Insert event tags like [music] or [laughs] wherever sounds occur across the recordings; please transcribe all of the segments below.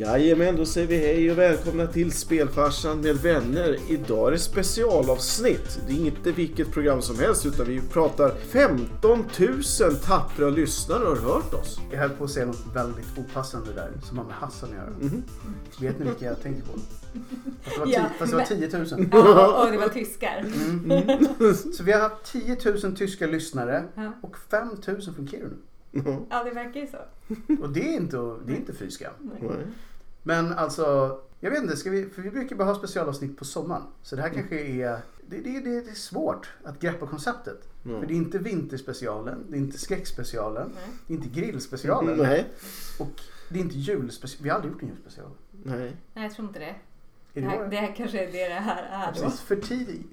Jajamän, då säger vi hej och välkomna till Spelfarsan med vänner. Idag är det specialavsnitt. Det är inte vilket program som helst utan vi pratar 15 000 tappra lyssnare har hört oss. Jag höll på att säga något väldigt opassande där som har med Hassan att göra. Mhm. Vet ni vilka jag tänkte på? Fast det var, Ja, fast det var 10 000. [laughs] Ja, och det var tyskar. [laughs] Så vi har haft 10 000 tyska lyssnare Ja. och 5 000 från Kiruna. Ja, det verkar ju så. Och det är inte, det är inte fy skam. Men alltså, jag vet inte, ska vi, för vi brukar bara ha specialavsnitt på sommaren. Så det här kanske är, det, det, det, det är svårt att greppa konceptet. Ja. För det är inte vinterspecialen, det är inte skräckspecialen, Nej. det är inte grillspecialen Nej. och det är inte julspecialen. Vi har aldrig gjort en julspecial. Nej. Nej, jag tror inte det. Det här, år? det här kanske är det det här är. då. Precis, för tidigt.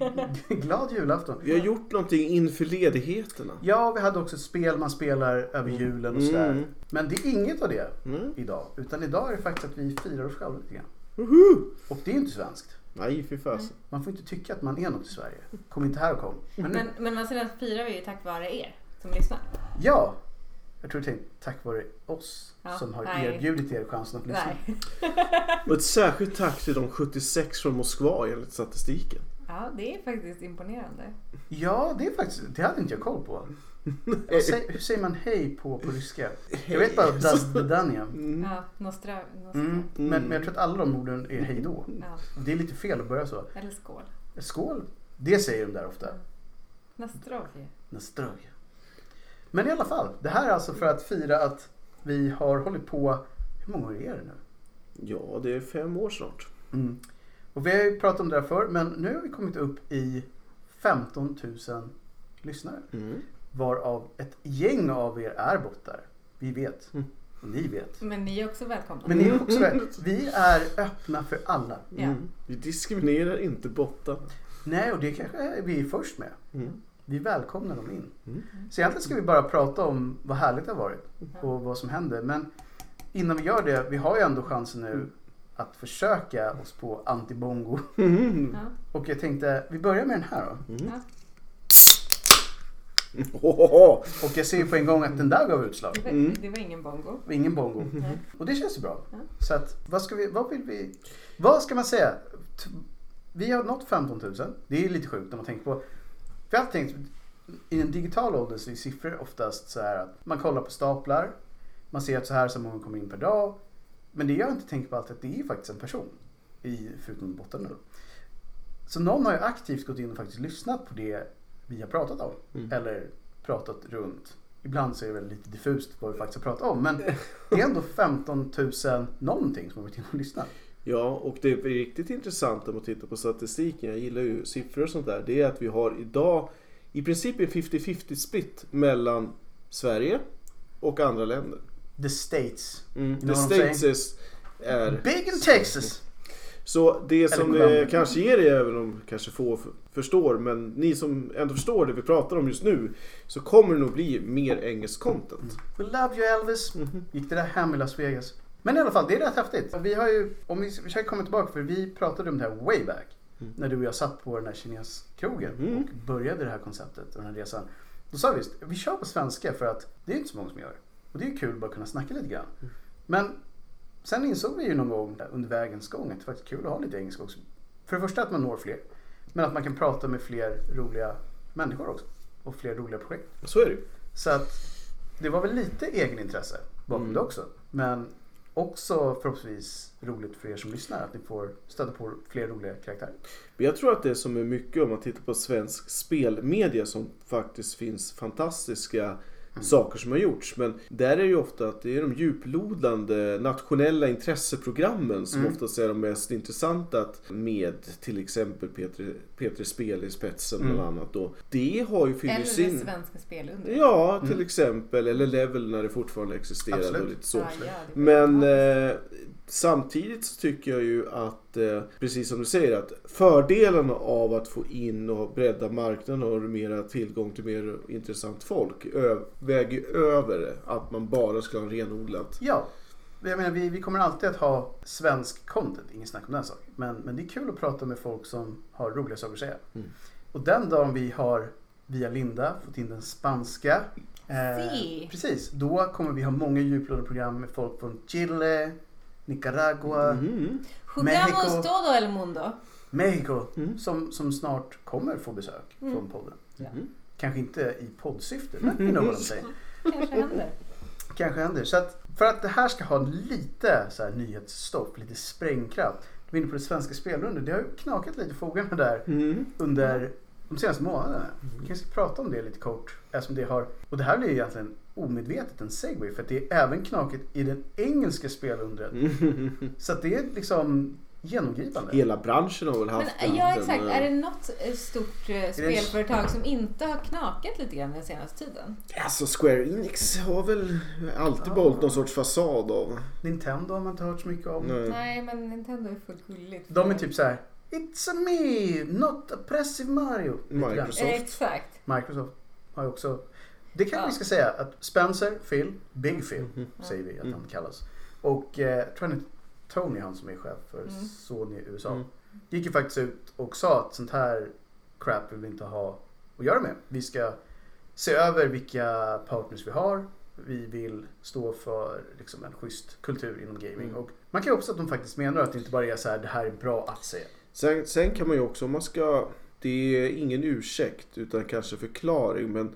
[laughs] Glad julafton. Vi har gjort någonting inför ledigheterna. Ja, vi hade också ett spel man spelar över julen och sådär. Mm. Men det är inget av det Mm. idag. Utan idag är det faktiskt att vi firar oss själva lite grann. Woho! Och det är inte svenskt. Nej, fy fasen. Man får inte tycka att man är något i Sverige. Kom inte här och kom. Men nu, Men, men alltså firar vi ju tack vare er som lyssnar. ja! Jag tror det är tack vare oss Ja, som har nej. erbjudit er chansen att lyssna. [laughs] Och ett särskilt tack till de 76 från Moskva enligt statistiken. Ja, det är faktiskt imponerande. Ja, det är faktiskt, det hade inte jag koll på. [laughs] Säger- hur säger man hej på, på ryska? Jag vet bara Dazdania. Mm. Ja, Nostra... nostra. Mm. Men, men jag tror att alla de orden är hej då. Ja, Det är lite fel att börja så. eller skål. Skål! Det säger de där ofta. Nastrovje. Nastroj. Men i alla fall, det här är alltså för att fira att vi har hållit på, hur många år är det nu? Ja, det är fem år snart. Mm. Och vi har ju pratat om det här förr, men nu har vi kommit upp i 15 000 lyssnare. Mm. Varav ett gäng av er är bottar. Vi vet. Mm. Och ni vet. Men ni är också välkomna. Men ni är också det. [laughs] Vi är öppna för alla. Mm. Vi diskriminerar inte bottarna. Nej, och det kanske vi är först med. Mm. Vi välkomnar dem in. Mm. Så egentligen ska vi bara prata om vad härligt det har varit och vad som händer. Men innan vi gör det, vi har ju ändå chansen nu att försöka oss på antibongo. Mm. Ja. Och jag tänkte, vi börjar med den här då. Mm. Ja. Och jag ser ju på en gång att den där gav utslag. Det, var, Mm. det var ingen bongo. Ingen bongo. Nej. Och det känns ju bra. Ja. Så att, vad ska vi, vad vill vi, vad ska man säga? Vi har nått 15 000. Det är lite sjukt när man tänker på. För jag har tänkt, i en digital ålder så är siffror oftast så här att man kollar på staplar. Man ser att så här så många kommer in per dag. Men det jag inte tänker på alltid att det är faktiskt en person. I, förutom bottarna då. Så någon har ju aktivt gått in och faktiskt lyssnat på det vi har pratat om. Mm. Eller pratat runt. Ibland så är det väl lite diffust vad vi faktiskt har pratat om. Men det är ändå 15 000 någonting som har varit inne och lyssnat. Ja, och det är riktigt intressant om man tittar på statistiken. Jag gillar ju siffror och sånt där. Det är att vi har idag i princip en 50-50 split mellan Sverige och andra länder. The States. Mm. know The States is, är... Big in Texas! Så det som eh, kanske ger er, även om kanske få förstår, men ni som ändå förstår det vi pratar om just nu, så kommer det nog bli mer engelsk content. We love you Elvis. Mhm. Gick det där hem i Las Vegas? Men i alla fall, det är rätt häftigt. Vi har ju, om vi försöker komma tillbaka, för vi pratade om det här way back. Mm. När du och jag satt på den här kineskrogen Mm. och började det här konceptet och den här resan. Då sa vi vi kör på svenska för att det är inte så många som gör. Och det är kul att bara kunna snacka lite grann. Mm. Men sen insåg vi ju någon gång under vägens gång att det faktiskt är kul att ha lite engelska också. För det första att man når fler. Men att man kan prata med fler roliga människor också. Och fler roliga projekt. Så är det. Så att det var väl lite egenintresse bakom Mm. det också. Men också förhoppningsvis roligt för er som lyssnar att ni får stöta på fler roliga karaktärer. Jag tror att det som är mycket om man tittar på svensk spelmedia som faktiskt finns fantastiska saker som har gjorts. Men där är det ju ofta att det är de djuplodande nationella intresseprogrammen som Mm. oftast är de mest intressanta att med till exempel Petri, Petri Spel i spetsen Mm. bland annat då. Det har ju Eller fyllts det in. svenska spelundret. Ja, till Mm. exempel. Eller Level när det fortfarande existerade och Absolut. lite så. Ja, ja, det Men eh, samtidigt så tycker jag ju att, eh, precis som du säger, att fördelarna av att få in och bredda marknaden och mera tillgång till mer intressant folk ö- väger över att man bara ska ha renodlat. Ja, jag menar vi, vi kommer alltid att ha svensk content, ingen snack om den saken. Men, men det är kul att prata med folk som har roliga saker att säga. Mm. Och den dagen vi har via Linda fått in den spanska. Si. precis, då kommer vi ha många djuplodande program med folk från Chile, Nicaragua, Mhm. Jugamos Mexico. todo el mundo. Mexico Mm. som, som snart kommer få besök Mm. från podden. Mhm. Kanske inte i poddsyfte, men you know what I'm saying. Kanske händer. Kanske händer. Så att för att det här ska ha lite så här nyhetsstopp, lite sprängkraft. Du är inne på det svenska spelrundan. Det har ju knakat lite i fogarna där Mm. under de senaste månaderna. Vi kanske ska prata om det lite kort. Eftersom det har, och det här blir ju egentligen omedvetet en segway. För att det är även knakigt i den engelska spelundret. Mm. [laughs] Så att det är liksom genomgripande. Hela branschen har väl haft Men, ja en, exakt, eh, är det något eh, stort eh, spelföretag som inte har knakat lite grann den senaste tiden? Alltså Square Enix har väl alltid Ja. behållit någon sorts fasad av. Nintendo har man inte hört så mycket om. Nej. Nej men Nintendo är fullt gulligt. De är typ så här. It's a me, not oppressive Mario. Microsoft. Exakt. Microsoft har ju också... Det kanske Ja. vi ska säga att Spencer, Phil, Big Phil Mhm. säger vi att Mm. han kallas. Och eh, tror han Tony, han som är chef för Mm. Sony i USA. Mm. Gick ju faktiskt ut och sa att sånt här crap vill vi inte ha att göra med. Vi ska se över vilka partners vi har. Vi vill stå för liksom, en schysst kultur inom gaming. Mm. Och man kan ju hoppas att de faktiskt menar att det inte bara är så här, det här är bra att säga. Sen, sen kan man ju också, om man ska, det är ingen ursäkt utan kanske förklaring men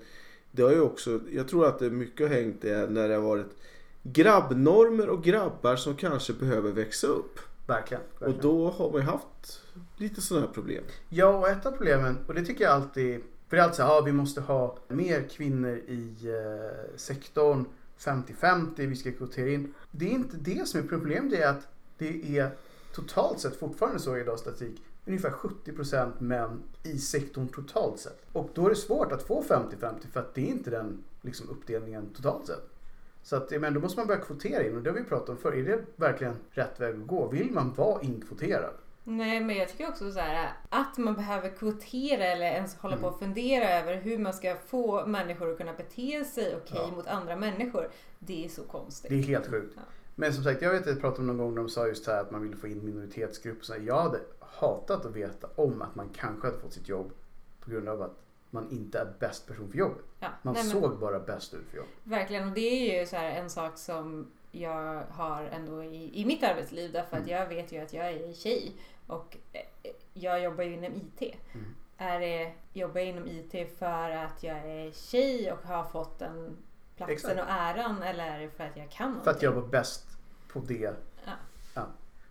det har ju också, jag tror att det mycket har hängt det när det har varit grabbnormer och grabbar som kanske behöver växa upp. Verkligen. Och verkligen. då har man ju haft lite sådana här problem. Ja, och ett av problemen, och det tycker jag alltid, för det är alltid så här, ja, vi måste ha mer kvinnor i eh, sektorn, 50-50, vi ska kvotera in. Det är inte det som är problemet, det är att det är totalt sett fortfarande så i dagens statistik, ungefär 70% män i sektorn totalt sett. Och då är det svårt att få 50-50 för att det är inte den liksom, uppdelningen totalt sett. Så att, men då måste man börja kvotera in och det har vi pratat om förr. Är det verkligen rätt väg att gå? Vill man vara inkvoterad? Nej men jag tycker också så här att man behöver kvotera eller ens hålla på Mm. och fundera över hur man ska få människor att kunna bete sig okej Ja. mot andra människor. Det är så konstigt. Det är helt sjukt. Ja. Men som sagt, jag vet att jag pratade om någon gång när de sa just här att man ville få in minoritetsgrupper. Så Jag hade hatat att veta om att man kanske hade fått sitt jobb på grund av att man inte är bäst person för jobbet. Ja. Man Nej, men- såg bara bäst ut för jobbet. Verkligen, och det är ju så en sak som jag har ändå i, i mitt arbetsliv därför att Mm. jag vet ju att jag är tjej och eh, jag jobbar ju inom IT. Mm. Är det, jobbar jag inom IT för att jag är tjej och har fått den platsen Exakt. och äran eller är det för att jag kan För att jag någonting? var bäst på det. Ja. Ja.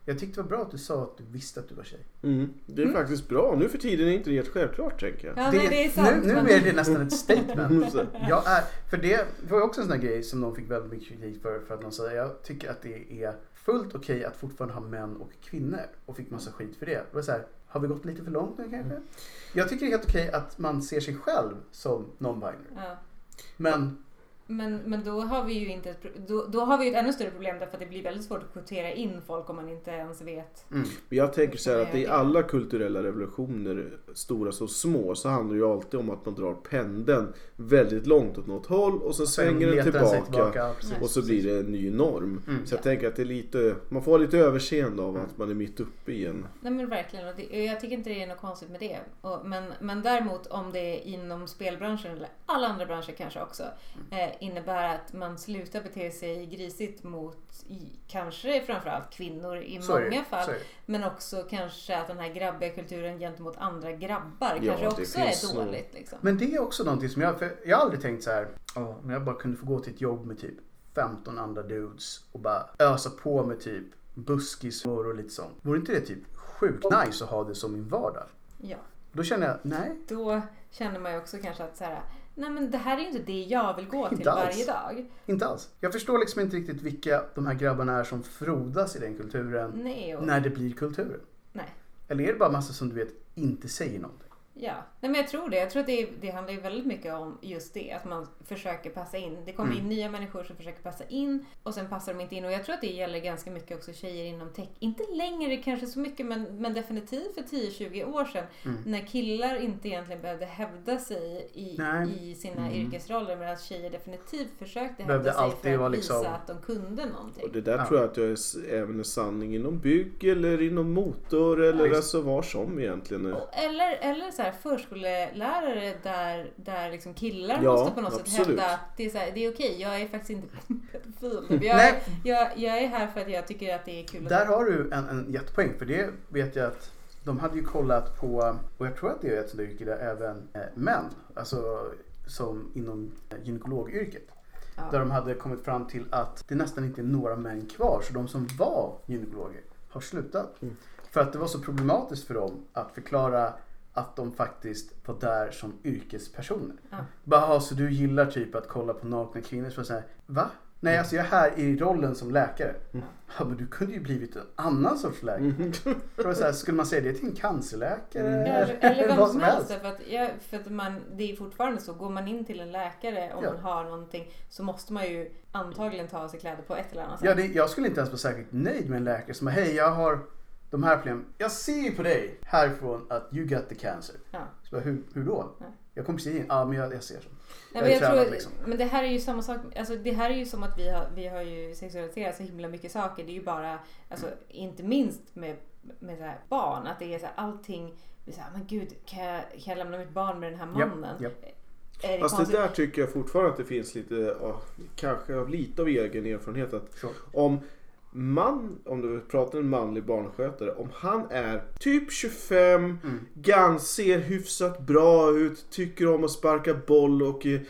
Jag tyckte det var bra att du sa att du visste att du var tjej. Mm. Det är Mm. faktiskt bra. Nu för tiden är inte det helt självklart tänker jag. Ja, nej, det är sant. nu, nu men- är det nästan ett statement. [laughs] Jag är, för det var ju också en sån här grej som någon fick väldigt mycket kritik för. För att någon sa jag tycker att det är fullt okej att fortfarande ha män och kvinnor. Och fick massa skit för det. Det var så här, har vi gått lite för långt nu kanske? Jag tycker det är helt okej att man ser sig själv som non-binary. Ja. Men Men, men då har vi ju inte ett, då, då har vi ett ännu större problem därför att det blir väldigt svårt att kvotera in folk om man inte ens vet. mm, Men jag tänker så här att i alla kulturella revolutioner, stora som små, så handlar det ju alltid om att man drar pendeln väldigt långt åt något håll och så svänger den tillbaka. Precis, Och så blir det en ny norm. Mm. Så jag Ja. tänker att det är lite, man får lite överseende av att man är mitt uppe i en... Nej men verkligen, och det, jag tycker inte det är något konstigt med det. Och, men, men däremot om det är inom spelbranschen eller alla andra branscher kanske också Mm. eh, innebär att man slutar bete sig grisigt mot kanske framförallt kvinnor i det, många fall. det. Men också kanske att den här grabbiga kulturen gentemot andra grabbar Ja, kanske också är dåligt. Liksom. Men det är också någonting som jag, för jag har aldrig tänkt så här, "Åh, om jag bara kunde få gå till ett jobb med typ 15 andra dudes och bara ösa på med typ buskismör och lite sånt. Vore inte det typ sjukt nice att ha det som min vardag? Ja. Då känner jag, nej. Då känner man ju också kanske att så här, nej men det här är ju inte det jag vill gå till Inte alls. varje dag. Inte alls. Jag förstår liksom inte riktigt vilka de här grabbarna är som frodas i den kulturen Nej, och, när det blir kulturen. nej. Eller är det bara massa som du vet inte säger någonting? Ja, nej men jag tror det. Jag tror att det, det handlar ju väldigt mycket om just det. Att man försöker passa in. Det kommer in Mm. nya människor som försöker passa in och sen passar de inte in. Och jag tror att det gäller ganska mycket också tjejer inom tech. Inte längre kanske så mycket men, men definitivt för 10-20 år sedan. Mm. När killar inte egentligen behövde hävda sig i, Nej. i sina Mm. yrkesroller. Medan tjejer definitivt försökte Behövde hävda sig alltid för att vara visa liksom- att de kunde någonting. Och det där Ja. tror jag att jag är, även är sanning inom bygg eller inom motor eller Ja, alltså var som egentligen. Och- Eller, eller så här förskollärare där, där liksom killar Ja, måste på något sätt absolut. hävda att det är, så här, det är okej, jag är faktiskt inte [laughs] pedofil. Jag, Nej. jag, jag är här för att jag tycker att det är kul. Där har du en, en jättepoäng för det vet jag att de hade ju kollat på, och jag tror att det är ett sånt yrke där även eh, män, alltså som inom eh, gynekologyrket. Ja. Där de hade kommit fram till att det nästan inte är några män kvar. Så de som var gynekologer har slutat. Mm. För att det var så problematiskt för dem att förklara att de faktiskt var där som yrkespersoner. Ja. Bara, "Jaha, så du gillar typ att kolla på nakna kvinnor? Så så här, va? Nej, alltså jag är här i rollen som läkare. Mm. [laughs] Ja, men du kunde ju blivit en annan sorts läkare. Mm. [laughs] Var så här, skulle man säga det till en cancerläkare? Mm. Eller, eller vem vad som helst. helst. För att, jag, för att man, det är fortfarande så, går man in till en läkare om Ja. man har någonting så måste man ju antagligen ta av sig kläder på ett eller annat sätt. Ja, det, jag skulle inte ens vara särskilt nöjd med en läkare som hej jag har de här problemen. Jag ser ju på dig härifrån att you got the cancer. Ja. Så bara, hur, hur då? Nej. Jag kommer precis in. Ja, men jag, jag ser så. Nej, Jag men, jag tränad, tror, liksom. men det här är ju samma sak. Alltså, det här är ju som att vi har, vi har ju sexualiserat så himla mycket saker. Det är ju bara, alltså, inte minst med, med så här barn, att det är så här, allting. Så här, men gud, kan jag, kan jag lämna mitt barn med den här mannen? japp. Är det Fast det där tycker jag fortfarande att det finns lite, ja, kanske av lite av egen erfarenhet att Sure. om man, om du pratar en manlig barnskötare, om han är typ 25, Mm. gans, ser hyfsat bra ut, tycker om att sparka boll och eh,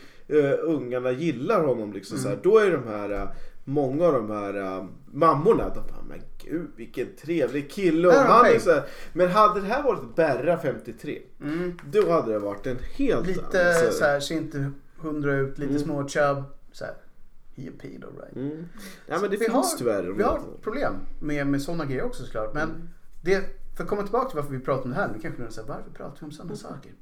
ungarna gillar honom liksom så här, Mm. då är de här eh, Många av de här eh, mammorna, de bara men gud vilken trevlig kille. Och han är så här, men hade det här varit Berra 53, Mm. då hade det varit en helt Lite annan- så här, ser inte hundra ut, lite Mm. små chubb. Så här, a pedo right? Mm. Ja men det Vi finns har- tyvärr. Vi har problem med, med sådana grejer också såklart. Men Mm. det, för att komma tillbaka till varför vi pratar om det här. Nu kanske du säger varför pratar vi om sådana saker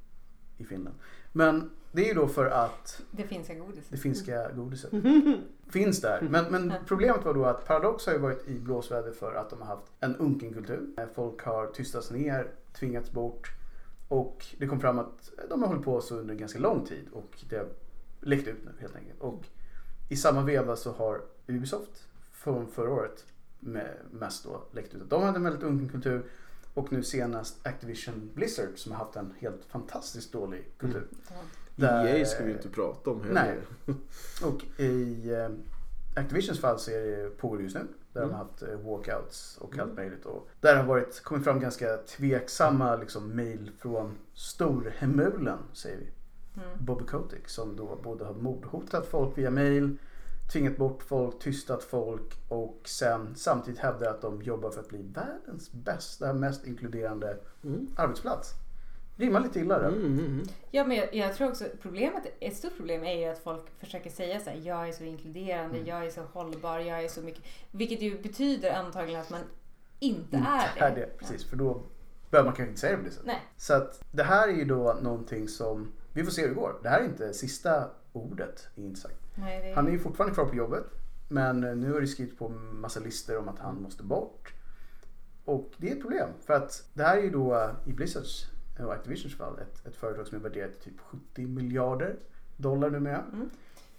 i Finland? Men det är ju då för att Det finska godiset. det finska godiset [laughs] finns där. Men, men problemet var då att Paradox har ju varit i blåsväder för att de har haft en unkenkultur. Folk har tystats ner, tvingats bort. Och det kom fram att de har hållit på så under en ganska lång tid och det har läckt ut nu helt enkelt. Och i samma veva så har Ubisoft från förra året med mest då läckt ut att de hade en väldigt unken kultur. Och nu senast Activision Blizzard som har haft en helt fantastiskt dålig kultur. Ja. Där- EA ska vi inte prata om heller. Nej. Och i eh, Activisions fall så är det, pågår det just nu. Där de har haft eh, walkouts och allt möjligt. Och där har varit, kommit fram ganska tveksamma liksom, mail från storhemulen, säger vi. Mm. Bobby Kotick som då både har mordhotat folk via mail, tvingat bort folk, tystat folk och sen samtidigt hävdar att de jobbar för att bli världens bästa, mest inkluderande Mm. arbetsplats. Rimmar lite illa där. Mm, mm, mm. Ja, men jag, jag tror också problemet, ett stort problem är ju att folk försöker säga så här, jag är så inkluderande, Mm. jag är så hållbar, jag är så mycket. Vilket ju betyder antagligen att man inte Inte är det. är det. Precis, för då behöver man kanske inte säga det på det sättet. Nej. Så att det här är ju då någonting som, vi får se hur det går. Det här är inte sista ordet, inte sagt. Nej, det Han är ju fortfarande kvar på jobbet. Men eh, nu har det skrivits på massa listor om att han måste bort. Och det är ett problem. För att det här är ju då eh, i Blizzards och Activisions fall ett, ett företag som är värderat till typ 70 miljarder dollar numera. Mm.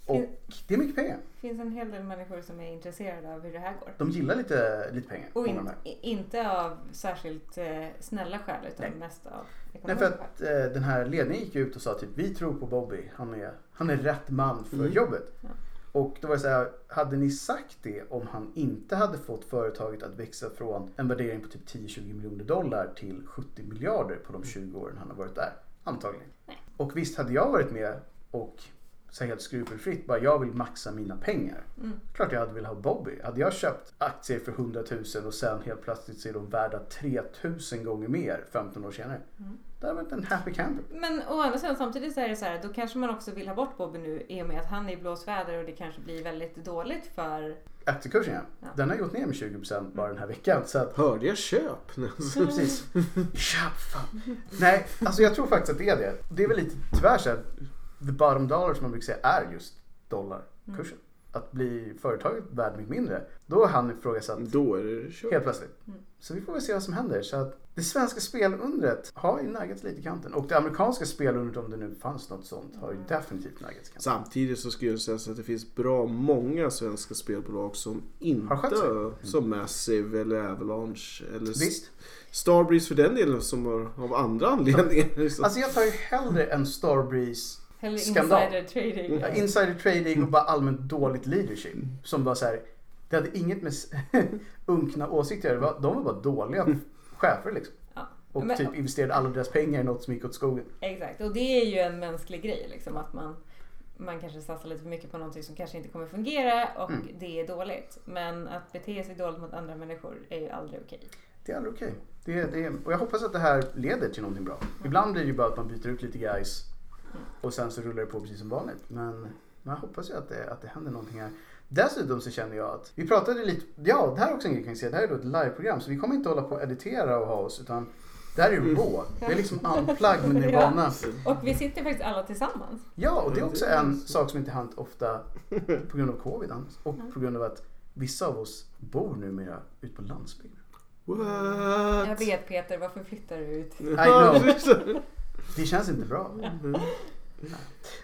Och det är mycket pengar. Det finns en hel del människor som är intresserade av hur det här går. De gillar lite, lite pengar. Och in, inte av särskilt eh, snälla skäl utan Nej. mest av Nej, ekonomiska för skäl. att eh, den här ledningen gick ut och sa typ vi tror på Bobby. Han är, han är rätt man för Mm. jobbet. Ja. Och då var det så här, hade ni sagt det om han inte hade fått företaget att växa från en värdering på typ 10-20 miljoner dollar till 70 miljarder på de 20 åren han har varit där? Antagligen. Nej. Och visst hade jag varit med och så helt skrupelfritt bara jag vill maxa mina pengar. Mm. Klart jag hade velat ha Bobby. Hade jag köpt aktier för 100 000 och sen helt plötsligt så är de värda 3000 gånger mer 15 år senare. Mm. Det hade varit en happy camper. Men å andra sidan samtidigt så är det så här, då kanske man också vill ha bort Bobby nu i och med att han är i blåsväder och det kanske blir väldigt dåligt för... Aktiekursen ja. Ja. Den har gått ner med 20% bara den här veckan. Så att, Hörde jag köp? [laughs] precis. Köp fan. Nej, alltså jag tror faktiskt att det är det. Det är väl lite tyvärr så att the bottom dollar som man brukar säga är just dollarkursen. att bli företaget värd mycket mindre. Då har han ifrågasatt Då är det kört. helt plötsligt. Mm. Så vi får väl se vad som händer. Så att det svenska spelundret har ju naggats lite i kanten. Och det amerikanska spelundret, om det nu fanns något sånt, har ju definitivt naggats i kanten. Samtidigt så skulle jag säga att det finns bra många svenska spelbolag som Har skött sig. inte, som Massive eller Avalanche eller Visst. Starbreeze för den delen som har av andra anledningar. [laughs] Så- Alltså jag tar ju hellre en Starbreeze Eller Skandal. insider trading. Ja, insider trading och bara allmänt dåligt leadership. Som bara så här, det hade inget med [laughs] unkna åsikter att göra. De var bara dåliga chefer liksom. Ja. Och Men- typ investerade alla deras pengar i något som gick åt skogen. Exakt, och det är ju en mänsklig grej liksom att man, man kanske satsar lite för mycket på någonting som kanske inte kommer fungera och Mm. det är dåligt. Men att bete sig dåligt mot andra människor är ju aldrig okej. Det är aldrig okej. Det, det, och jag hoppas att det här leder till någonting bra. Ibland blir det ju bara att man byter ut lite guys och sen så rullar det på precis som vanligt. Men man hoppas ju att det, att det händer någonting här. Dessutom så känner jag att vi pratade lite, ja det här är också en grej kan jag säga, det här är då ett liveprogram så vi kommer inte hålla på och editera och ha oss utan det här är ju raw. Det är liksom unplugged med [laughs] Nirvana. Och vi sitter faktiskt alla tillsammans. Ja, och det är Ja, också en så. sak som inte hänt ofta på grund av covid och på grund av att vissa av oss bor numera ute på landsbygden. What? Jag vet Peter, varför flyttar du ut? I know. [laughs] Det känns inte bra. Mm.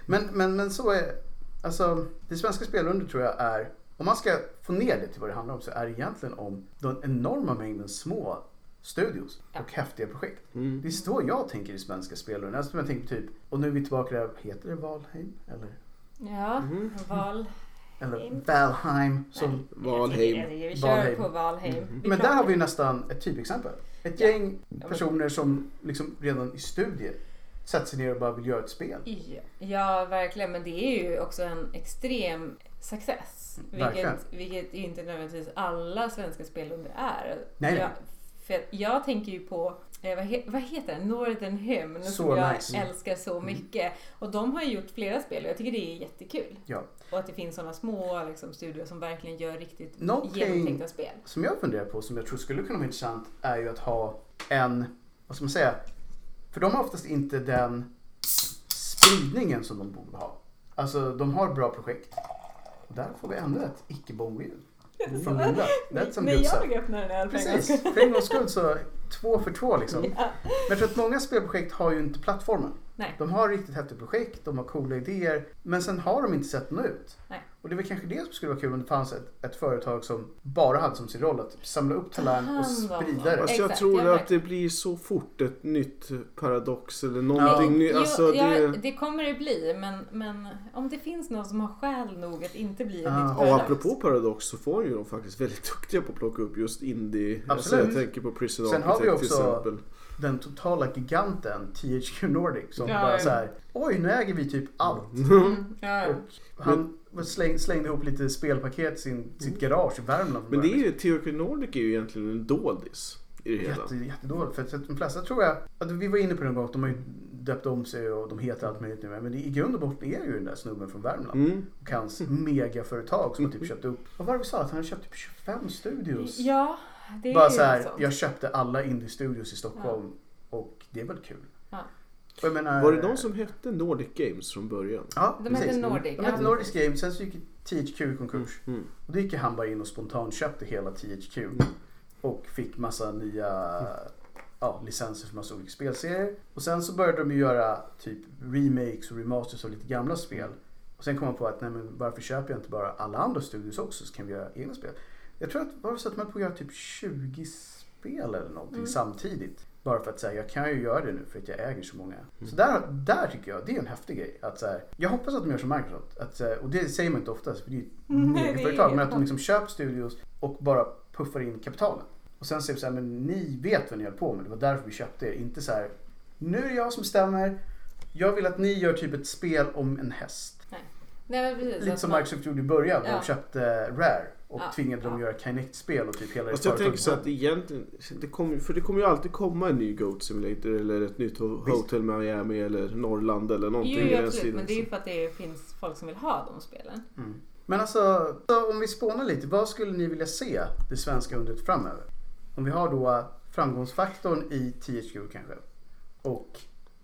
Men, men, men så är Alltså, det svenska spelundret tror jag är, om man ska få ner det till vad det handlar om så är det egentligen om den enorma mängden små studios Ja. och häftiga projekt. Mm. Det är så jag tänker i svenska spelundret. Alltså, jag tänker typ, och nu är vi tillbaka där, heter det Valheim? Eller, Ja, Mhm. val. eller Heim. Valheim? Som, Valheim. Jag tycker Vi kör Valheim. på Valheim. Vi men där har vi nästan ett typexempel. Ett Ja. gäng personer som liksom redan i studier sätter sig ner och bara vill göra ett spel. Ja, ja, verkligen. Men det är ju också en extrem success. Verkligen. Vilket, vilket inte nödvändigtvis alla svenska spelunder är. Nej, nej. Jag, för jag tänker ju på, eh, vad, he, vad heter den? Northern Hymn Så som jag nice. Mm. älskar så mycket. Och de har ju gjort flera spel och jag tycker det är jättekul. Ja. Och att det finns sådana små liksom, studior som verkligen gör riktigt Någonting- genomtänkta spel. Som jag funderar på, som jag tror skulle kunna vara intressant, är ju att ha en, vad ska man säga, för de har oftast inte den spridningen som de borde ha. Alltså de har bra projekt. Och där får vi ändå ett icke-bombljud. Från Linda. That's some När good stuff. jag öppnar den här Precis, för en gångs skull så två för två liksom. [laughs] Men Ja. jag tror att många spelprojekt har ju inte plattformen. Nej. De har riktigt häftiga projekt, de har coola idéer, men sen har de inte sett nå ut. Nej. Och det väl kanske det som skulle vara kul om det fanns ett, ett företag som bara hade som sin roll att samla upp talang och sprida det. Fast jag tror ja, att det blir så fort ett nytt paradox eller någonting Ja. nytt. Alltså, ja, det... det kommer det bli, men, men om det finns någon som har skäl nog att inte bli ett Ja. nytt Och paradox. apropå paradox så får ju de faktiskt väldigt [laughs] duktiga på att plocka upp just indie. Alltså Absolut. jag tänker på Prison Sen har vi Architect till också- exempel. Den totala giganten THQ Nordic som Ja, bara ja. så här, oj nu äger vi typ allt. Mm, ja. Och han släng, slängde ihop lite spelpaket i sin, sitt garage i Värmland. Men det är ju, THQ Nordic är ju egentligen en doldis i det hela. Jätte, jättedåligt. För att de flesta tror jag, att vi var inne på det en gång, de har ju döpt om sig och de heter allt möjligt nu. Men det, i grund och botten är ju den där snubben från Värmland. Mm. Och hans megaföretag som har typ köpt upp, vad var det vi sa? Att han hade köpt typ 25 studios. ja, det är Bara så här, jag köpte alla indie-studios i Stockholm och det är väl kul. Ja. Menar, Var det de som hette Nordic Games från början? Ja, De hette precis. Nordic, De ja. hette Nordic Games, sen så gick THQ i konkurs. Mm. Och då gick han bara in och spontant köpte hela THQ. Och fick massa nya ja, licenser för massa olika spelserier. Och sen så började de ju göra typ remakes och remasters av lite gamla spel. Och sen kom man på att nej men varför köper jag inte bara alla andra studios också så kan vi göra egna spel. Jag tror att var det så att man på göra typ 20 spel eller någonting Mm. samtidigt. Bara för att säga jag kan ju göra det nu för att jag äger så många. Så där, där tycker jag det är en häftig grej. Att, så här, jag hoppas att de gör som Microsoft. Att, här, och det säger man inte oftast för det är ju [laughs] ett ju- Men att de liksom köper studios och bara puffar in kapitalen. Och sen säger vi så här, men ni vet vad ni höll på med. Det var därför vi köpte er. Inte så här, nu är det jag som bestämmer. Jag vill att ni gör typ ett spel om en häst. Nej, men precis, Lite att som man- Microsoft gjorde i början när Ja. de köpte Rare. Och Ja. tvingade dem Ja. att göra Kinect-spel och typ hela Fast jag tänker så att egentligen, det kommer, för det kommer ju alltid komma en ny Goat Simulator eller ett nytt. Hotel Miami eller Norrland eller någonting Jo, jo absolut, men det är ju för att det finns folk som vill ha de spelen. Mm. Men alltså, så om vi spånar lite. Vad skulle ni vilja se det svenska undret framöver? Om vi har då framgångsfaktorn i THQ kanske. Och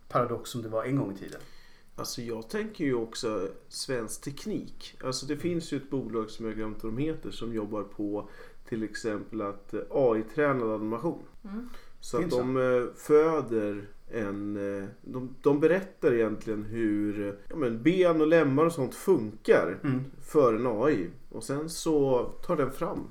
Paradox som det var en gång i tiden. Alltså jag tänker ju också svensk teknik. Alltså det finns ju ett bolag som jag glömt vad de heter som jobbar på till exempel att eh, AI-tränad animation. Mm. Så att de eh, föder en... eh, De, de berättar egentligen hur ja, men ben och lemmar och sånt funkar Mm. för en AI. Och sen så tar den fram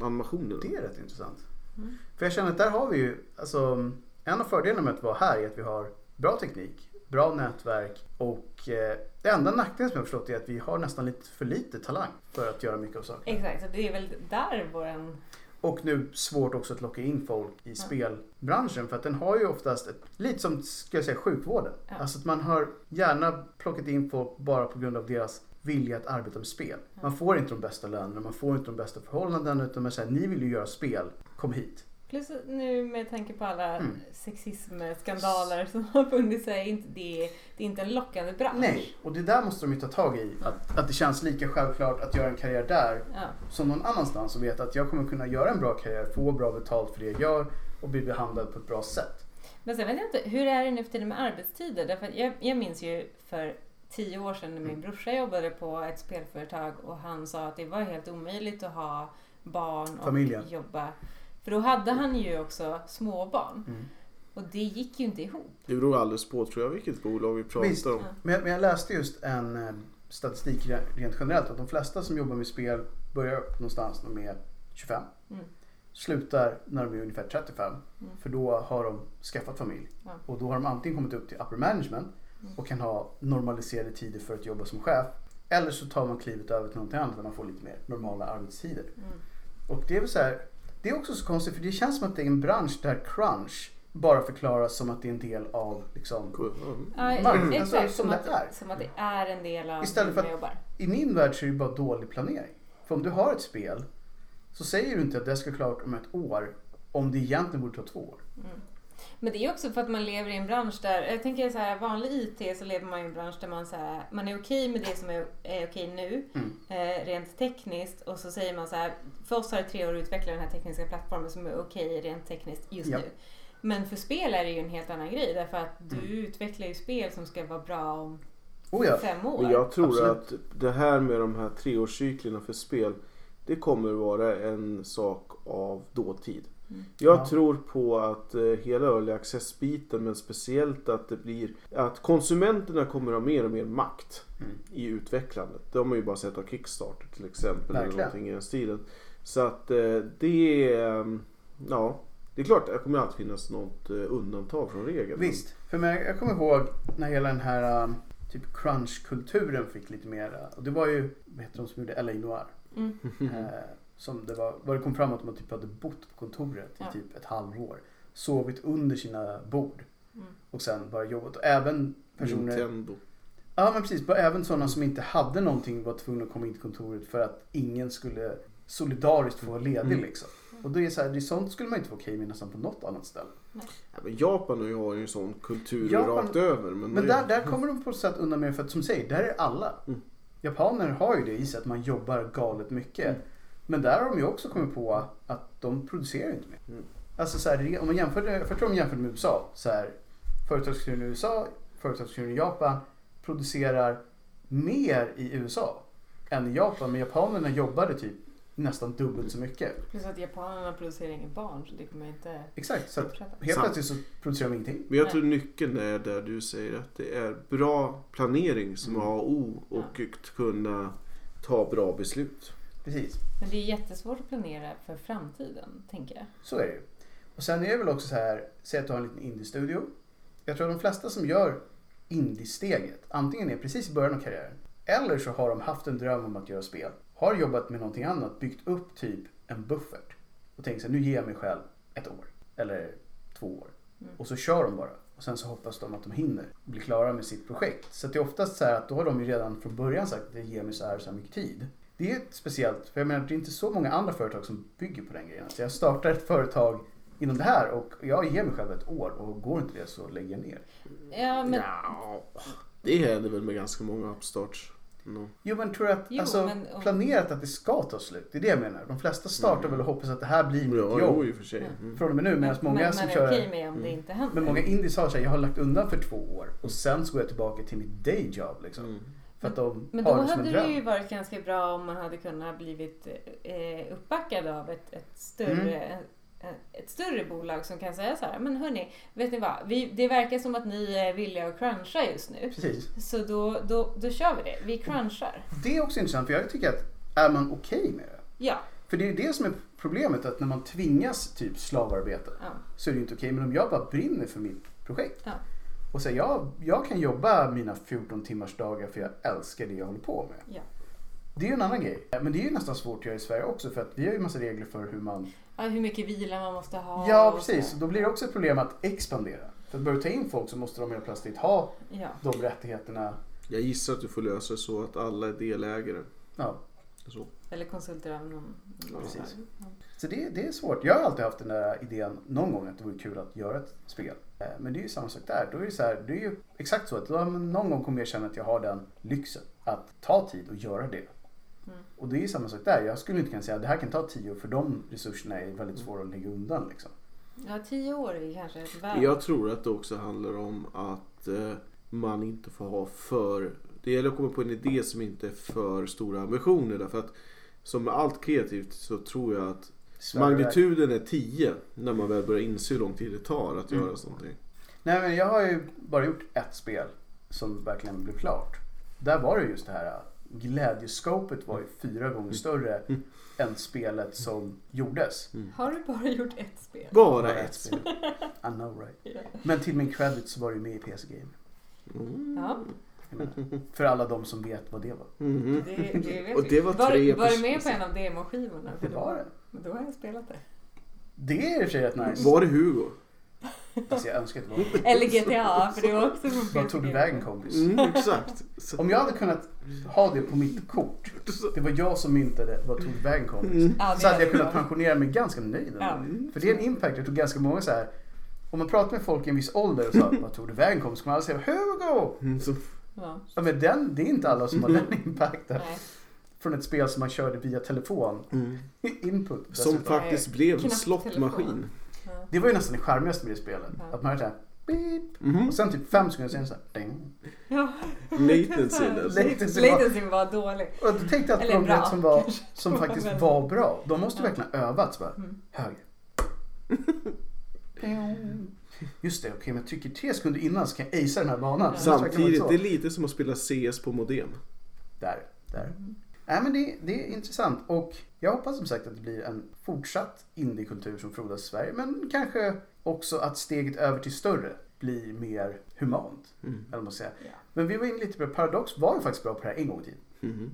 animationen. Det är rätt intressant. Mm. För jag känner att där har vi ju, alltså en av fördelarna med att vara här är att vi har bra teknik, bra nätverk och eh, det enda nackdelen som jag har förstått är att vi har nästan lite för lite talang för att göra mycket av saker. Exakt, så det är väl där våran... Och nu svårt också att locka in folk i spelbranschen för att den har ju oftast ett, lite som ska jag säga sjukvården. Ja. Alltså att man har gärna plockat in folk bara på grund av deras vilja att arbeta med spel. Man får inte de bästa lönerna, man får inte de bästa förhållandena utan man säger ni vill ju göra spel, kom hit. Plus nu med tanke på alla Mm. sexismskandaler som har funnits så är inte det, det är inte en lockande bransch. Nej, och det där måste de ju ta tag i. Att, att det känns lika självklart att göra en karriär där Ja. som någon annanstans och veta att jag kommer kunna göra en bra karriär, få bra betalt för det jag gör och bli behandlad på ett bra sätt. Men sen vet jag inte, hur är det nu för tiden med arbetstider? Därför jag, jag minns ju för tio år sedan när min brorsa jobbade på ett spelföretag och han sa att det var helt omöjligt att ha barn och Familjen. jobba. För då hade han ju också småbarn. Mm. Och det gick ju inte ihop. Det beror alldeles på tror jag vilket bolag vi pratar Visst. om. Ja. Men, jag- men jag läste just en eh, statistik re- rent generellt att de flesta som jobbar med spel börjar någonstans när de är 25. Mm. Slutar när de är ungefär 35. Mm. För då har de skaffat familj. Ja. Och då har de antingen kommit upp till upper management Mm. och kan ha normaliserade tider för att jobba som chef. Eller så tar man klivet över till någonting annat där man får lite mer normala arbetstider. Mm. Och det är väl så här, det är också så konstigt för det känns som att det är en bransch där crunch bara förklaras som att det är en del av liksom, Cool. Mm. Marknaden, exakt. alltså, som som, det att, är. som att det är en del av Istället för att- jobbar. I min värld så är det bara dålig planering. För om du har ett spel så säger du inte att det ska klart om ett år om det egentligen borde ta två år. Mm. Men det är också för att man lever i en bransch där, jag tänker så här, vanlig IT så lever man i en bransch där man, så här, man är okej med det som är, är okej nu, Mm. eh, rent tekniskt. Och så säger man så här, för oss har det tre år att utveckla den här tekniska plattformen som är okej rent tekniskt just Ja. nu. Men för spel är det ju en helt annan grej därför att du Mm. utvecklar ju spel som ska vara bra om Oh ja. fem år. Men jag tror Absolut. att det här med de här treårscyklerna för spel det kommer vara en sak av dåtid. Jag Ja. tror på att eh, hela early access-biten men speciellt att det blir att konsumenterna kommer ha mer och mer makt Mm. i utvecklandet. Det har man ju bara sett av Kickstarter till exempel. Eller Verkligen. någonting i den stilen. Så att eh, det är... eh, Ja, det är klart det kommer alltid finnas något eh, undantag från regeln. Visst, för mig, jag kommer ihåg när hela den här um, typ crunch-kulturen fick lite mer, uh, och det var ju, vad heter de som gjorde LA Noir? Mm. Eh, som det var, var det kom fram att man typ hade bott på kontoret i Ja. typ ett halvår. Sovit under sina bord Mm. och sen bara jobbat. Och även personer Nintendo. Ja men precis, bara även sådana som inte hade någonting var tvungna att komma in till kontoret för att ingen skulle solidariskt få vara ledig Mm. liksom. Och det är så här, det är sånt skulle man inte få okej med nästan på något annat ställe. Ja, men Japan har ju har ju en sån kultur Japan- rakt över. Men, Men där, där kommer de på ett sätt undan med för att som du säger, där är alla. Mm. Japaner har ju det i sig att man jobbar galet mycket. Mm. Men där har de ju också kommit på att de producerar inte mer. Mm. Alltså så här, om man jämför, det- jag tror de jämför med USA. Så här, företagskulturen i USA, företagskulturen i Japan producerar mer i USA än i Japan. Men japanerna jobbade typ nästan dubbelt så mycket. Plus att japanerna producerar inga barn så det kommer inte Exakt, så helt Sant. plötsligt så producerar de ingenting. Men jag tror nyckeln är där du säger att det är bra planering som Mm. A och O och att kunna ta bra beslut. Precis. Men det är jättesvårt att planera för framtiden, tänker jag. Så är det ju. Och sen är det väl också så här, säg att du har en liten indie-studio. Jag tror att de flesta som gör indie-steget antingen är precis i början av karriären eller så har de haft en dröm om att göra spel. Har jobbat med någonting annat, byggt upp typ en buffert och tänkt så här, nu ger jag mig själv ett år eller två år. Mm. Och så kör de bara. Och sen så hoppas de att de hinner bli klara med sitt projekt. Så det är oftast så här att då har de ju redan från början sagt att det ger mig så här så här mycket tid. Det är speciellt, för jag menar det är inte så många andra företag som bygger på den grejen. Så jag startar ett företag inom det här och jag ger mig själv ett år och går inte det så lägger jag ner. Ja, men Ja, det händer väl med ganska många upstarts. No. Jo men tror du att, Jo, alltså men om- planerat att det ska ta slut? Det är det jag menar. De flesta startar Mm. väl och hoppas att det här blir mitt Ja, jobb jo i och för sig. Mm. från och med nu. Medan många men som kör... okej med om det Mm. inte händer. Men många indies har såhär, jag har lagt undan för två år och sen så går jag tillbaka till mitt dayjob liksom. Mm. För att de Men då har det som en hade det ju varit ganska bra om man hade kunnat blivit eh, uppbackad av ett, ett, större, Mm. eh, ett större bolag som kan säga så här, men hörni, vet ni vad? Vi, det verkar som att ni är villiga att cruncha just nu. Precis. Så då, då, då kör vi det. Vi crunchar. Det är också intressant för jag tycker att är man okej med det? Ja. För det är det som är problemet att när man tvingas typ slavarbeta ja. så är det inte okej. Men om jag bara brinner för mitt projekt Ja. Och säger jag, jag kan jobba mina 14 timmars dagar för jag älskar det jag håller på med. Ja. Det är ju en annan grej. Men det är ju nästan svårt att göra i Sverige också för att vi har ju massa regler för hur man... ja. Hur mycket vila man måste ha. Ja precis, så. då blir det också ett problem att expandera. För att börja ta in folk så måste de helt plötsligt ha Ja. de rättigheterna. Jag gissar att du får lösa det så att alla är delägare. Ja, Så. Eller konsulter av någon. någon Precis. Ja. Så det, det är svårt. Jag har alltid haft den där idén någon gång att det vore kul att göra ett spel. Eh, Men det är ju samma sak där. Då är det, så här, det är ju exakt så att någon gång kommer jag känna att jag har den lyxen att ta tid och göra det. Mm. Och det är ju samma sak där. Jag skulle inte kunna säga att det här kan ta tio år för de resurserna är väldigt svåra att lägga undan. Liksom. ja, tio år är kanske ett väl. Jag tror att det också handlar om att eh, man inte får ha för... Det gäller att komma på en idé som inte är för stora ambitioner. Därför att som med allt kreativt så tror jag att Sverige- magnituden är 10 när man väl börjar inse hur lång tid det tar att Mm. göra någonting. Nej men jag har ju bara gjort ett spel som verkligen blev klart. Där var det just det här glädjeskopet var ju fyra gånger större Mm. än spelet som gjordes. Har du bara gjort ett spel? Bara ett. spel. I know right. Ja. Men till min credit så var det ju med i PC Game. Mm. Ja, För alla de som vet vad det var. Mhm. det, det vet Och det var var, tre var du pers- med på en av demoskivorna? Det var det. Men då har jag spelat det. Det är i och för sig rätt nice. Var det Hugo? Alltså jag önskar att det var Eller GTA, för det var också från Vad tog du vägen kompis? Mm, exakt. Så, Om jag hade kunnat ha det på mitt kort. Det var jag som myntade vad tog du vägen kompis. Mm. Ja, det Så hade jag kunnat pensionera mig ganska nöjd. Ja. För det är en impact. Jag tror ganska många så här. Om man pratar med folk i en viss ålder och sa vad tog du vägen kompis? Så kommer alla säga Hugo! Mm, så, Ja, Ja, men den, det är inte alla som har [laughs] den impacten. nej. Från ett spel som man körde via telefon. mm. [laughs] Input. Som dessutom. faktiskt blev en slottmaskin. Ja. Det var ju nästan det charmigaste med det spelet. Ja. Att man hör såhär beep. Mhm. Och sen typ fem sekunder senare såhär ding. Ja. Latency. [laughs] alltså. Latency var- Latency var dålig. Och då tänkte jag att bra, som, var, som faktiskt var bra. De måste verkligen ha övat. Så bara, Mm. höger. Just det, okej men jag tycker tre sekunder innan så kan jag acea den här banan. Ja. Samtidigt, det är lite som att spela CS på modem. Där, där. Mm. Nej men det, det är intressant och jag hoppas som sagt att det blir en fortsatt indiekultur som frodas i Sverige. Men kanske också att steget över till större blir mer humant. Mm. Eller man säger. Ja. Men vi var inne lite på det. Paradox var ju faktiskt bra på det här en gång i tiden. Mhm.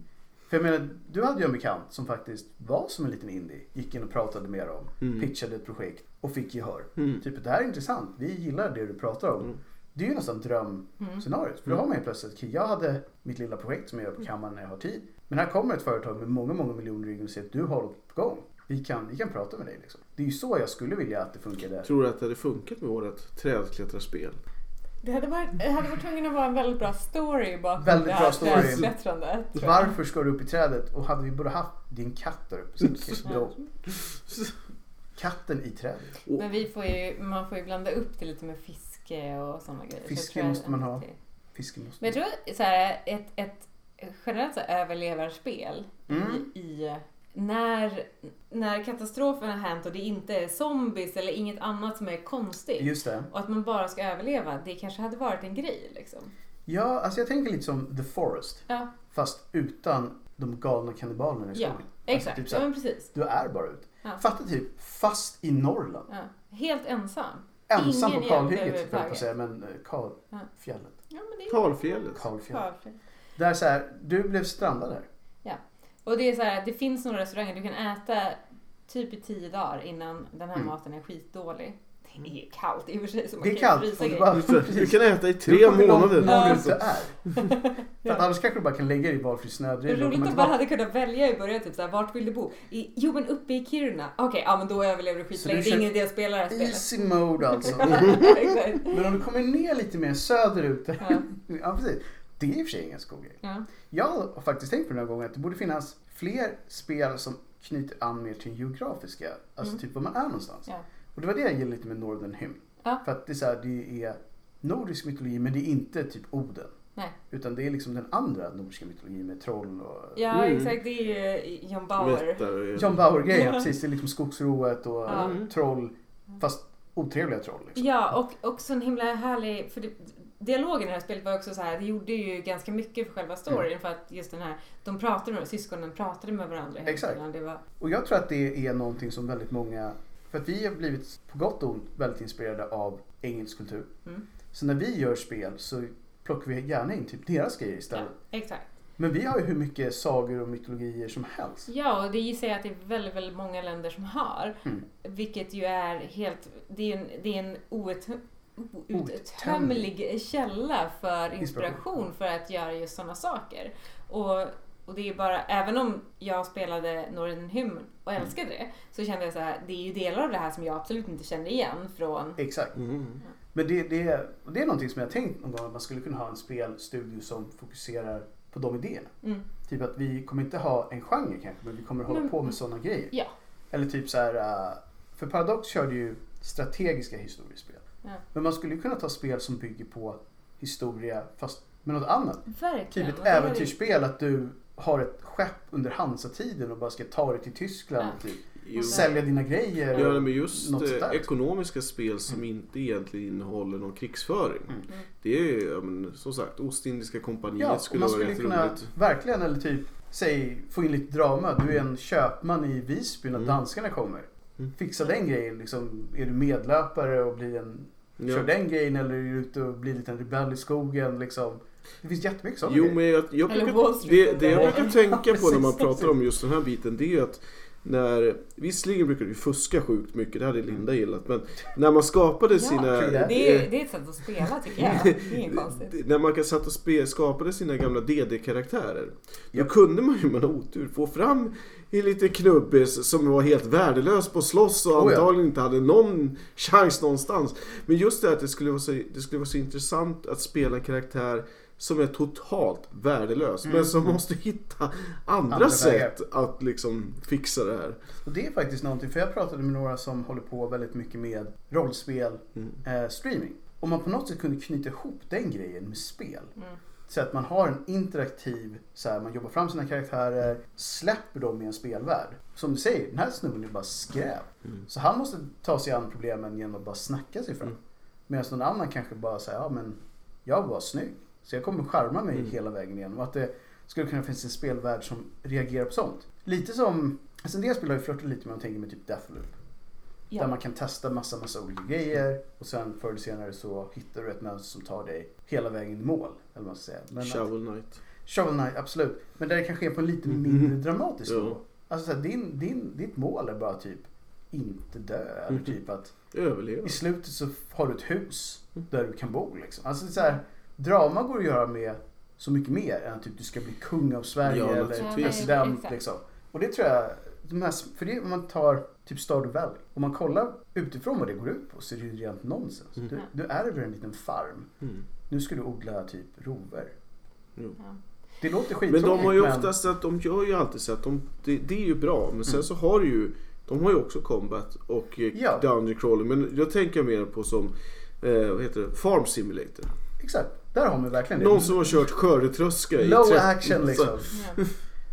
För jag menar, du hade ju en bekant som faktiskt var som en liten indie. Gick in och pratade med dem, Mm. pitchade ett projekt och fick gehör. Mm. Typ det här är intressant, vi gillar det du pratar om. Mm. Det är ju nästan drömscenariot. För då har man ju plötsligt, jag hade mitt lilla projekt som jag gör på kammaren när jag har tid. Men här kommer ett företag med många, många miljoner ryggen och säger att du har något på gång. Vi kan, vi kan prata med dig liksom. Det är ju så jag skulle vilja att det funkade. Tror du att det hade funkat med vårt trädklättrarspel? Det hade varit, det hade varit tvungen att vara en väldigt bra story bakom Väldigt det bra här story. trädklättrandet. Varför ska du upp i trädet? Och hade vi bara haft din katt där uppe så. Katten i trädet. Men vi får ju, man får ju blanda upp det lite med fiske och sådana grejer. Fiske måste man ha. Fisken måste... Men jag tror så här, ett, ett generellt så här överlevarspel Mm. i, i när, när katastrofen har hänt och det inte är zombies eller inget annat som är konstigt Just det. och att man bara ska överleva, det kanske hade varit en grej liksom. Ja, alltså jag tänker lite som The Forest. Ja, Fast utan de galna kannibalerna i ja skogen. exakt. typ så ja, precis. Du är bara ute. Ja. Fatta typ fast i Norrland. Ja. Helt ensam. Ensam Ingen på kalhygget höll jag på att säga. Men eh, Ja. kalfjället. Ja, men det är Kalfjället. Kalfjället. Där så här, du blev strandad där. Och det är så här, det finns några restauranger du kan äta typ i tio dagar innan den här Mm. maten är skitdålig. Det är ju kallt i och för sig så man Det är kan ju kallt. och du bara- Du kan äta i Det tre månader. Ja. du är. [laughs] För att annars kanske du bara kan lägga dig i valfri Det snödriva roligt om man tillbaka. hade kunnat välja i början, typ såhär, vart vill du bo? I, jo men uppe i Kiruna. Okej, ja men då överlever du skitlänge. Det är ingen idé att spela det här spelet. Easy mode alltså. [laughs] Men om du kommer ner lite mer söderut. Ja. [laughs] Ja precis. Det är i och för sig ingen grej. Ja. Jag har faktiskt tänkt på den här gången att det borde finnas fler spel som knyter an mer till geografiska, alltså Mm. typ var man är någonstans. Ja. Och det var det jag gillade lite med Northern Hymn. Ja. För att det är, så här, det är nordisk mytologi men det är inte typ Oden. Nej. Utan det är liksom den andra nordiska mytologin med troll och Ja, Mm. exakt. Det är ju John Bauer. John Bauer-grejen. Ja. Precis, det är liksom skogsrået och Ja. Mm. troll. Fast otrevliga troll. Liksom. Ja, och också en himla härlig... För det, dialogen i det här spelet var också så här, det gjorde ju ganska mycket för själva storyn. Mm. För att just den här, de pratade med, syskonen pratade med varandra hela Exakt. Det var, Och jag tror att det är någonting som väldigt många, för att vi har blivit på gott och ont väldigt inspirerade av engelsk kultur. Mm. Så när vi gör spel så plockar vi gärna in typ deras grejer ja, istället. exakt. Men vi har ju hur mycket sagor och mytologier som helst. Ja, och det gissar jag att det är väldigt, väldigt många länder som har. Mm. Vilket ju är helt... Det är en, det är en out, Outtömlig. källa för Inspiration. inspiration för att göra just sådana saker. Och, och det är bara, även om jag spelade Northern Hymn och Mm. älskade det, så kände jag så här, det är ju delar av det här som jag absolut inte känner igen från... Exakt. Mm. Men det, det, det är någonting som jag tänkt någon gång att man skulle kunna ha en spelstudio som fokuserar på de idéerna. Mm. Typ att vi kommer inte ha en genre kanske men vi kommer hålla Men- på med sådana grejer. Ja. Eller typ så här, äh, för Paradox körde ju strategiska historiespel. Ja. Men man skulle kunna ta spel som bygger på historia fast med något annat. Verkligen. Typ ett äventyrsspel att du har ett skepp under Hansa-tiden och bara ska ta dig till Tyskland och typ Jo. sälja dina grejer. Ja, och men just eh, ekonomiska spel som inte egentligen innehåller någon krigsföring. Mm. Det är ja, men, som sagt Ostindiska kompaniet Ja, och skulle man vara skulle rätt kunna roligt. verkligen, eller typ, säg, få in lite drama. Du är en köpman i Visby när Mm. danskarna kommer. Mm. Fixa den grejen. Liksom, är du medlöpare och blir en, Ja. kör den grejen eller är du ute och blir en rebell i skogen? Liksom. Det finns jättemycket sådana Jo, men jag, jag brukar, det, det jag Ja, brukar tänka på när man pratar om just den här biten det är att när, visserligen brukar du fuska sjukt mycket, det hade Linda gillat, men när man skapade Ja, sina... det. Är, det är ett sätt att spela tycker jag. Det är [laughs] inget konstigt. När man kan satt och spe, skapade sina gamla DD-karaktärer. Då kunde man ju med otur få fram en liten knubbis som var helt värdelös på slåss och Oh ja. antagligen inte hade någon chans någonstans. Men just det att det skulle vara så, det skulle vara så intressant att spela en karaktär som är totalt värdelös Mm. men som måste hitta andra, Andra sätt att liksom fixa det här. Och det är faktiskt någonting, för jag pratade med några som håller på väldigt mycket med rollspel, Mm. eh, streaming. Om man på något sätt kunde knyta ihop den grejen med spel. Mm. Så att man har en interaktiv, så här, man jobbar fram sina karaktärer, släpper dem i en spelvärld. Som du säger, den här snubben är bara skräp. Mm. Så han måste ta sig an problemen genom att bara snacka sig fram. Mm. Medan någon annan kanske bara säger, ja men jag var snygg. Så jag kommer charma mig Mm. hela vägen igenom. Och att det skulle kunna finnas en spelvärld som reagerar på sånt. Lite som, alltså en del spel har ju flörtat lite med någonting med typ Deathloop. Där Ja. man kan testa massa, massa olika grejer och sen förr eller senare så hittar du ett mönster som tar dig hela vägen i mål. Eller vad man ska säga. Men Shovel Knight. Shovel Knight, absolut. Men där det kan ske på en lite Mm. mindre dramatisk Ja. nivå. Alltså så här, din, din, ditt mål är bara typ inte dö. Eller Mhm. typ att Överleva. i slutet så har du ett hus Mm. där du kan bo. Liksom. Alltså så här, drama går att göra med så mycket mer än att typ, du ska bli kung av Sverige Ja, eller president. Exakt. Liksom. Och det tror jag, de här, för det om man tar typ Stardew Valley. Om man kollar utifrån vad det går ut på så är det ju rent nonsens. Mm. Du, du ärver en liten farm. Mm. Nu ska du odla typ rover. Ja. Det låter Men skittråkigt de har ju oftast att de gör ju alltid så att de, det, det är ju bra. Men sen Mm. så har du ju, de har ju också combat och eh, Ja. Dungeon Crawler. Men jag tänker mer på som, eh, vad heter det, Farm Simulator. Exakt, där har man verkligen det. Någon som har kört skördetröska i Low 30 action så- liksom.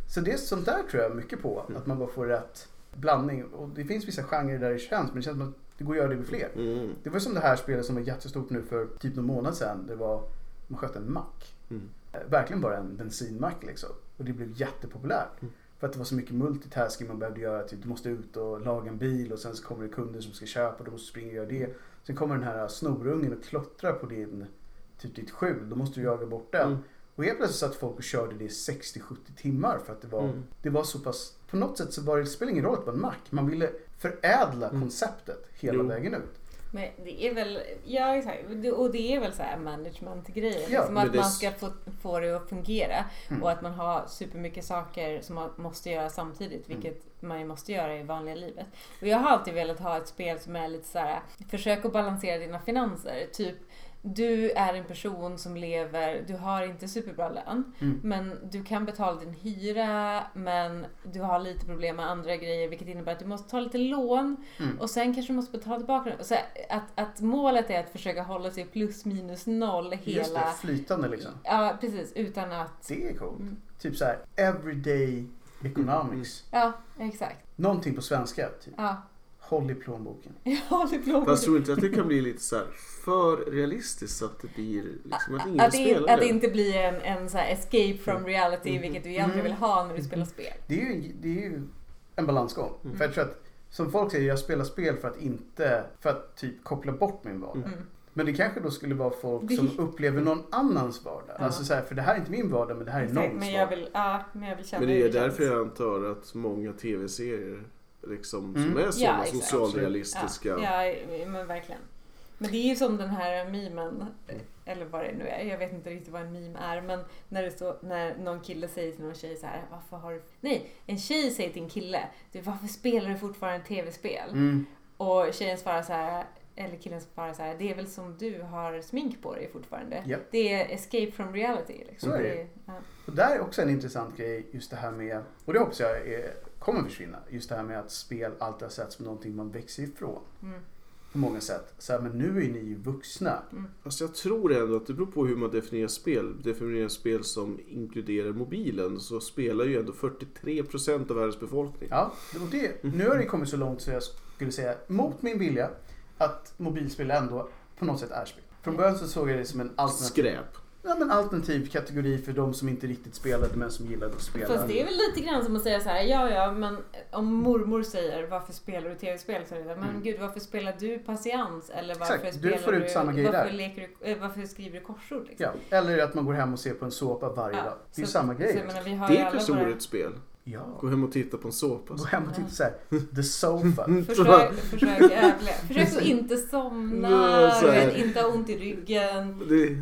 Så det är sånt där tror jag mycket på. Mm. Att man bara får rätt blandning. Och det finns vissa genrer där det känns, men det känns som att det går att göra det med fler. Mm. Det var som det här spelet som var jättestort nu för typ någon månad sedan. Det var, man sköt en mack. Mm. Eh, Verkligen bara en bensinmack liksom. Och det blev jättepopulärt. Mm. För att det var så mycket multitasking man behövde göra. Typ, du måste ut och laga en bil och sen så kommer det kunder som ska köpa och du måste springa och göra det. Sen kommer den här snorungen och klottrar på din, typ ditt skjul. Då måste du jaga bort den. Mm. Och helt plötsligt satt folk och körde det i 60-70 timmar för att det var, Mm. det var så pass... På något sätt så var det, det spelar ingen roll att det var en mack. Man ville förädla Mm. konceptet hela Jo. vägen ut. Men det är väl, ja exakt, och det är väl så här management-grejer. Ja, liksom att det- man ska få, få det att fungera Mm. och att man har supermycket saker som man måste göra samtidigt, Mm. vilket man ju måste göra i vanliga livet. Och jag har alltid velat ha ett spel som är lite så här, försök att balansera dina finanser. Typ du är en person som lever, du har inte superbra lön, Mm. men du kan betala din hyra, men du har lite problem med andra grejer, vilket innebär att du måste ta lite lån Mm. och sen kanske du måste betala tillbaka det. Så att, att målet är att försöka hålla sig plus minus noll Just hela... det, flytande liksom. Ja, precis. Utan att... Det är coolt. Mm. Typ så här, everyday economics. Ja, exakt. Någonting på svenska. Typ. Ja. Håll i plånboken. Ja, det blir Fast tror inte att det kan bli lite så här för realistiskt så att det blir liksom att ingen att, det, spelar att det det. inte blir en, en så här escape from Mm. reality, Mm. vilket du egentligen vill ha när du spelar Mm. spel. Det är ju, det är ju en balansgång. Mm. För jag tror att, som folk säger, jag spelar spel för att inte, för att typ koppla bort min vardag. Mm. Men det kanske då skulle vara folk Det- som upplever någon annans vardag. Ja. Alltså så här, för det här är inte min vardag men det här är Exakt, någons men jag vardag. vill, ja, men jag vill känna Men det är därför känns. jag antar att många tv-serier liksom, Mm. som är Ja, sådana exakt. socialrealistiska. Ja, ja, men verkligen. Men det är ju som den här memen, eller vad det nu är, jag vet inte riktigt vad en meme är, men när det står, när någon kille säger till någon tjej så här, varför har du... Nej, en tjej säger till en kille, du, varför spelar du fortfarande tv-spel? Mm. Och tjejen svarar så här, eller killen svarar så här, det är väl som du har smink på dig fortfarande. Ja. Det är escape from reality. Liksom. Så är det. är- ja. Och där är också en intressant grej, just det här med, och det hoppas jag är, kommer försvinna, just det här med att spel alltid har setts som någonting man växer ifrån. Mm. På många sätt. Så här, men nu är ni ju vuxna. Fast jag tror ändå att det beror på hur man definierar spel. Definierar spel som inkluderar mobilen så spelar ju ändå 43% av världens befolkning. Ja, och det, nu har det kommit så långt så jag skulle säga, mot min vilja, att mobilspel ändå på något sätt är spel. Från början så såg jag det som en alternativ, Skräp. Ja, men alternativ kategori för de som inte riktigt spelade men som gillade att spela. Fast det är väl lite grann som att säga så här, ja ja, men om mormor säger varför spelar du tv-spel? Så är det, men Mm. gud varför spelar du patiens? Eller varför Exakt, du spelar får ut samma grej varför där. Leker du, eh, varför skriver du korsord? Liksom? Ja, eller att man går hem och ser på en såpa varje Ja, dag. Det är så- samma grej. Så, menar, vi har Det är kanske våra- spel. Ja. Gå hem och titta på en såpa. Gå hem och titta såhär, the sofa. [laughs] Försök, försök. Försök att inte somna, vet, inte ha ont i ryggen. Det,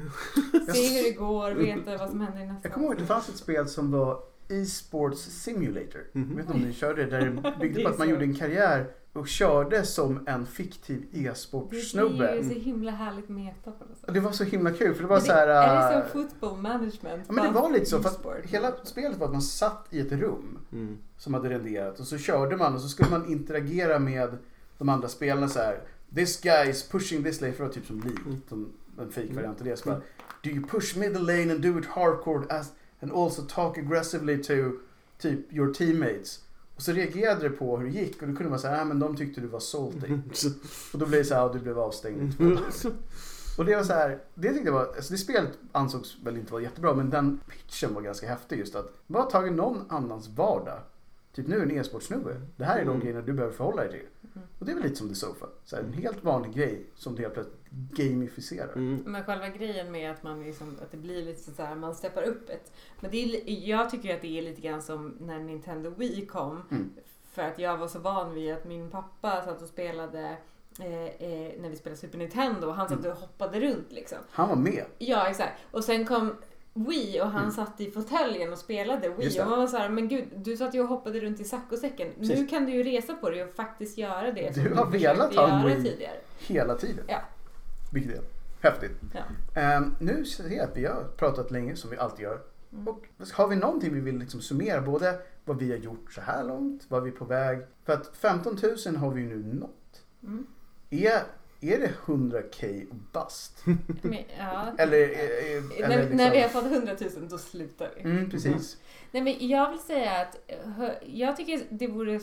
Se hur det går, veta vad som händer i nästa. Jag kommer ihåg att det fanns ett spel som var e-sports simulator. Mhm. Jag vet inte om ni körde det, där det [laughs] byggde Det på är att man gjorde en karriär och körde som en fiktiv Det blir e-sportsnubbe. ju så himla härligt meta på något sätt. Det var så himla kul för det var Men så här. är det äh, som football management? Ja men det var lite så. E-sport? hela spelet var att man satt i ett rum mm. som hade renderat och så körde man och så skulle man interagera med de andra spelarna så här. This guy is pushing this lane, för det var typ som League, som en fake variant av det. Så bara, Do you push middle lane and do it hardcore as, and also talk aggressively to typ your teammates? Och så reagerade det på hur det gick och då kunde man säga, ah, men de tyckte du var salty. [laughs] Och då blev det så här, ah, du blev avstängd. [laughs] Och det var så här, det tyckte jag var, alltså det spelet ansågs väl inte vara jättebra men den pitchen var ganska häftig just att bara tagit någon annans vardag. Typ nu är en e-sportsnubbe. Det här är de Mm. grejerna du behöver förhålla dig till. Mm. Och det är väl lite som The Sofa. Så här, en helt vanlig grej som du helt plötsligt gamificerar. Mm. Men själva grejen med att man liksom, att det blir lite så här, man steppar upp ett. Men det är, jag tycker att det är lite grann som när Nintendo Wii kom. Mm. För att jag var så van vid att min pappa satt och spelade eh, eh, när vi spelade Super Nintendo och han satt Mm. och hoppade runt liksom. Han var med. Ja, exakt. Och sen kom Wii och han Mm. satt i fåtöljen och spelade Wii och man var så här, men gud, du satt ju och hoppade runt i saccosäcken. Nu kan du ju resa på dig och faktiskt göra det Du som har du velat ha en Wii. tidigare. Hela tiden. Ja. Vilket är häftigt. Ja. Ehm, nu ser jag att vi har pratat länge som vi alltid gör. Mm. Och har vi någonting vi vill liksom summera? Både vad vi har gjort så här långt, vad vi är på väg. För att 15 000 har vi ju nu nått. Mm. Är, är det 100k och bust? Men, ja. Eller, är- är- när, eller liksom... när vi har fått 100 000 då slutar vi. Mm, precis. Nej, men jag vill säga att hö, jag tycker det vore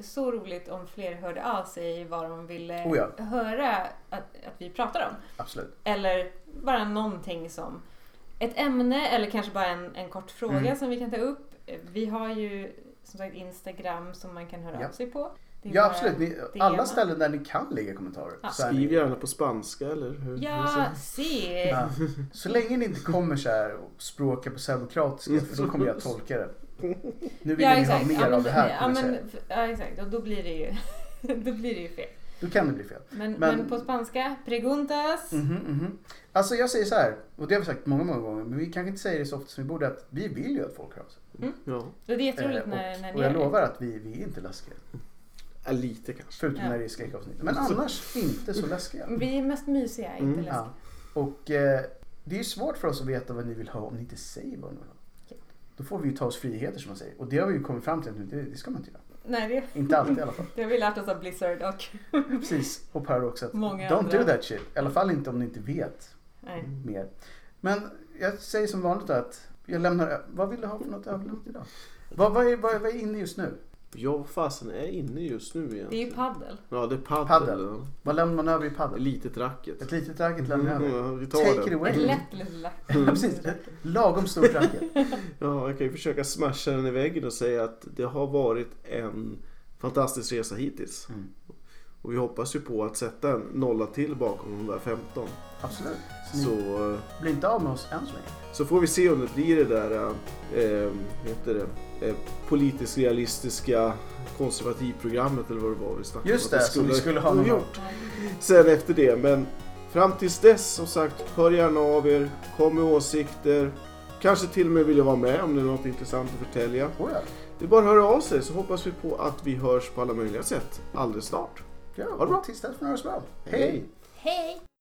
så roligt om fler hörde av sig vad de ville Oh ja. höra att, att vi pratar om. Absolut. Eller bara någonting som ett ämne eller kanske bara en, en kort fråga Mm. som vi kan ta upp. Vi har ju som sagt Instagram som man kan höra Ja. av sig på. Det är Ja absolut. Ni, alla ställen där ni kan lägga kommentarer. Ja. Så, är Skriv ni, gärna på spanska eller hur? Ja, så- se! ja. så länge ni inte kommer så här och språkar på serbokratiska för då kommer jag tolka det. Nu vill Ja ni ha mer Ja, men, av det här ja, men, ja exakt. Och då blir det ju, [laughs] då blir det ju fel. Då kan det bli fel. Men, Men- men, på spanska, preguntas. Mhm, mhm. Alltså jag säger så här, och det har vi sagt många, många gånger, men vi kanske inte säger det så ofta som vi borde, att vi vill ju att folk hör av sig. Ja. Och det är jätteroligt Eh, när, när ni och jag det. lovar att vi, vi är inte läskiga. Ja, lite kanske. Förutom Ja. när det är skräckavsnitt. Men annars inte så läskiga. Vi är mest mysiga, inte Mm. läskiga. Ja. Och eh, det är ju svårt för oss att veta vad ni vill ha om ni inte säger vad ni vill ha. Då får vi ju ta oss friheter som man säger. Och det har vi ju kommit fram till nu, det, det ska man inte göra. Nej, det, Inte alltid i alla fall. [laughs] det har vi lärt oss av Blizzard och... [laughs] Precis. Och Paradox att Många don't andra. do that shit. I alla fall inte om ni inte vet Nej. mer. Men jag säger som vanligt att jag lämnar, vad vill du ha för något överlämnat idag? Vad, vad, är, vad, är, vad är inne just nu? Ja, vad fasen är inne just nu egentligen? Det är ju paddel. Ja, det är paddel. Paddel. Vad lämnar man över i Ett padel? litet racket. Ett litet racket lämnar jag över. Ja, vi tar Take det. it Ett away. lätt, lätt. [laughs] Ja, precis. Ett Lagom stort racket. [laughs] Ja, jag kan ju försöka smasha den i väggen och säga att det har varit en fantastisk resa hittills. Mm. Och vi hoppas ju på att sätta en nolla till bakom de där 15. Absolut. Så Så, eh, blir inte av med oss än så länge. så får vi se om det blir det där eh, heter det, eh, politiskt realistiska konservativprogrammet eller vad det var vi snackade Just om att det, som vi skulle ha gjort sen efter det. Men fram tills dess som sagt, hör gärna av er, kom med åsikter. Kanske till och med vill jag vara med om det är något intressant att förtälja. Oh, ja. Det är bara att höra av sig så hoppas vi på att vi hörs på alla möjliga sätt alldeles snart. Ja, Ha det bra. tills dess får ni ha det så bra. Hej! Hej!